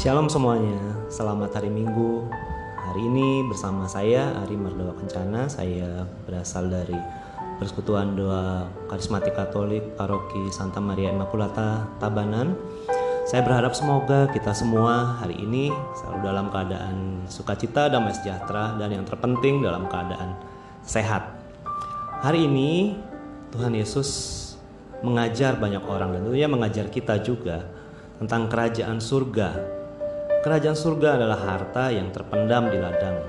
Shalom semuanya, selamat hari Minggu. Hari ini bersama saya Ari Mardawa Kencana, saya berasal dari Persekutuan Doa Karismatik Katolik Paroki Santa Maria Immaculata Tabanan. Saya berharap semoga kita semua hari ini selalu dalam keadaan sukacita, damai sejahtera, dan yang terpenting dalam keadaan sehat. Hari ini Tuhan Yesus mengajar banyak orang dan tentunya mengajar kita juga tentang kerajaan surga Kerajaan surga adalah harta yang terpendam di ladang.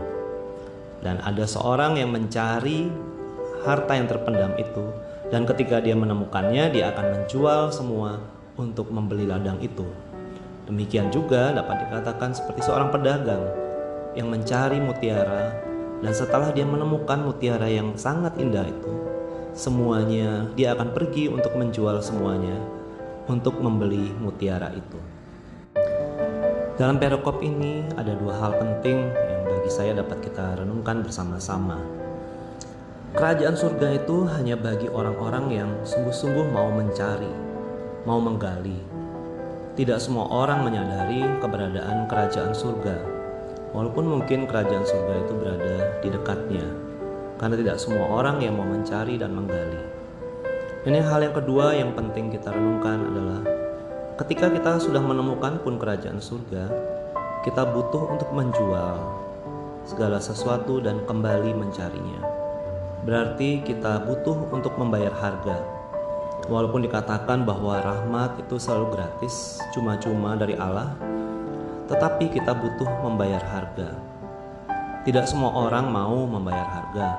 Dan ada seorang yang mencari harta yang terpendam itu dan ketika dia menemukannya dia akan menjual semua untuk membeli ladang itu. Demikian juga dapat dikatakan seperti seorang pedagang yang mencari mutiara dan setelah dia menemukan mutiara yang sangat indah itu, semuanya dia akan pergi untuk menjual semuanya untuk membeli mutiara itu. Dalam perikop ini ada dua hal penting yang bagi saya dapat kita renungkan bersama-sama. Kerajaan surga itu hanya bagi orang-orang yang sungguh-sungguh mau mencari, mau menggali. Tidak semua orang menyadari keberadaan kerajaan surga, walaupun mungkin kerajaan surga itu berada di dekatnya, karena tidak semua orang yang mau mencari dan menggali. Ini hal yang kedua yang penting kita renungkan adalah ketika kita sudah menemukan pun kerajaan surga, kita butuh untuk menjual segala sesuatu dan kembali mencarinya. Berarti kita butuh untuk membayar harga. Walaupun dikatakan bahwa rahmat itu selalu gratis, cuma-cuma dari Allah, tetapi kita butuh membayar harga. Tidak semua orang mau membayar harga.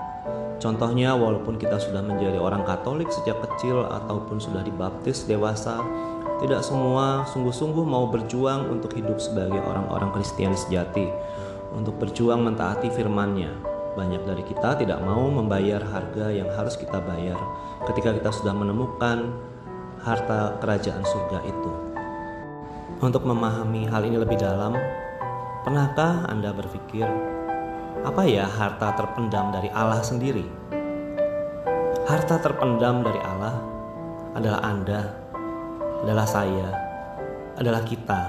Contohnya, walaupun kita sudah menjadi orang Katolik sejak kecil ataupun sudah dibaptis dewasa, tidak semua sungguh-sungguh mau berjuang untuk hidup sebagai orang-orang Kristen sejati, untuk berjuang mentaati firman-Nya. Banyak dari kita tidak mau membayar harga yang harus kita bayar ketika kita sudah menemukan harta kerajaan surga itu. Untuk memahami hal ini lebih dalam, pernahkah Anda berpikir, apa ya harta terpendam dari Allah sendiri? Harta terpendam dari Allah adalah Anda adalah saya, adalah kita.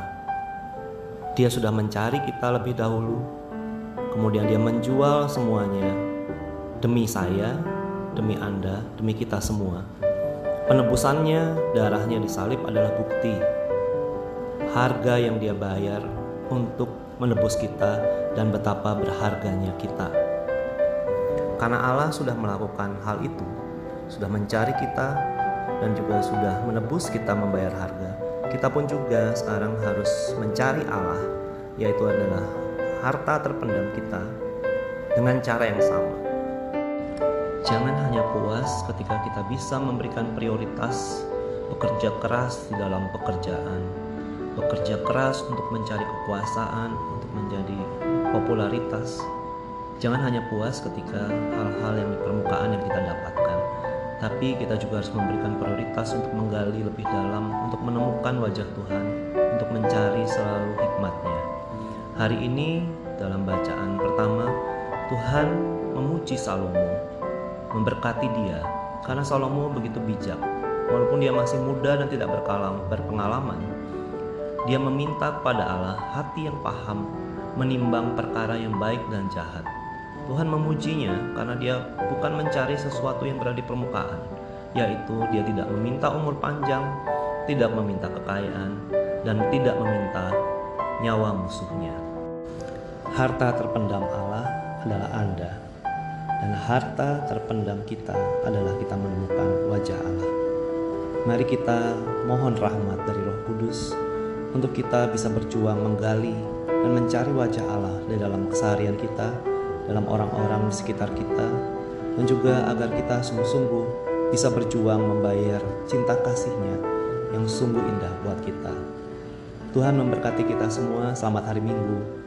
Dia sudah mencari kita lebih dahulu, kemudian dia menjual semuanya demi saya, demi Anda, demi kita semua. Penebusannya, darahnya disalib adalah bukti harga yang dia bayar untuk menebus kita dan betapa berharganya kita. Karena Allah sudah melakukan hal itu, sudah mencari kita dan juga sudah menebus kita membayar harga, kita pun juga sekarang harus mencari Allah, yaitu adalah harta terpendam kita dengan cara yang sama. Jangan hanya puas ketika kita bisa memberikan prioritas bekerja keras di dalam pekerjaan, bekerja keras untuk mencari kekuasaan, untuk menjadi popularitas. Jangan hanya puas ketika hal-hal yang di permukaan yang kita dapatkan, tapi kita juga harus memberikan prioritas untuk menggali lebih dalam, untuk menemukan wajah Tuhan, untuk mencari selalu hikmatnya. Hari ini dalam bacaan pertama, Tuhan memuji Salomo, memberkati dia, karena Salomo begitu bijak. Walaupun dia masih muda dan tidak berpengalaman, dia meminta kepada Allah hati yang paham, menimbang perkara yang baik dan jahat Tuhan memujinya karena dia bukan mencari sesuatu yang berada di permukaan, yaitu dia tidak meminta umur panjang, tidak meminta kekayaan, dan tidak meminta nyawa musuhnya. Harta terpendam Allah adalah Anda, dan harta terpendam kita adalah kita menemukan wajah Allah. Mari kita mohon rahmat dari Roh Kudus untuk kita bisa berjuang menggali dan mencari wajah Allah di dalam keseharian kita dalam orang-orang di sekitar kita, dan juga agar kita sungguh-sungguh bisa berjuang membayar cinta kasihnya yang sungguh indah buat kita. Tuhan memberkati kita semua. Selamat hari Minggu.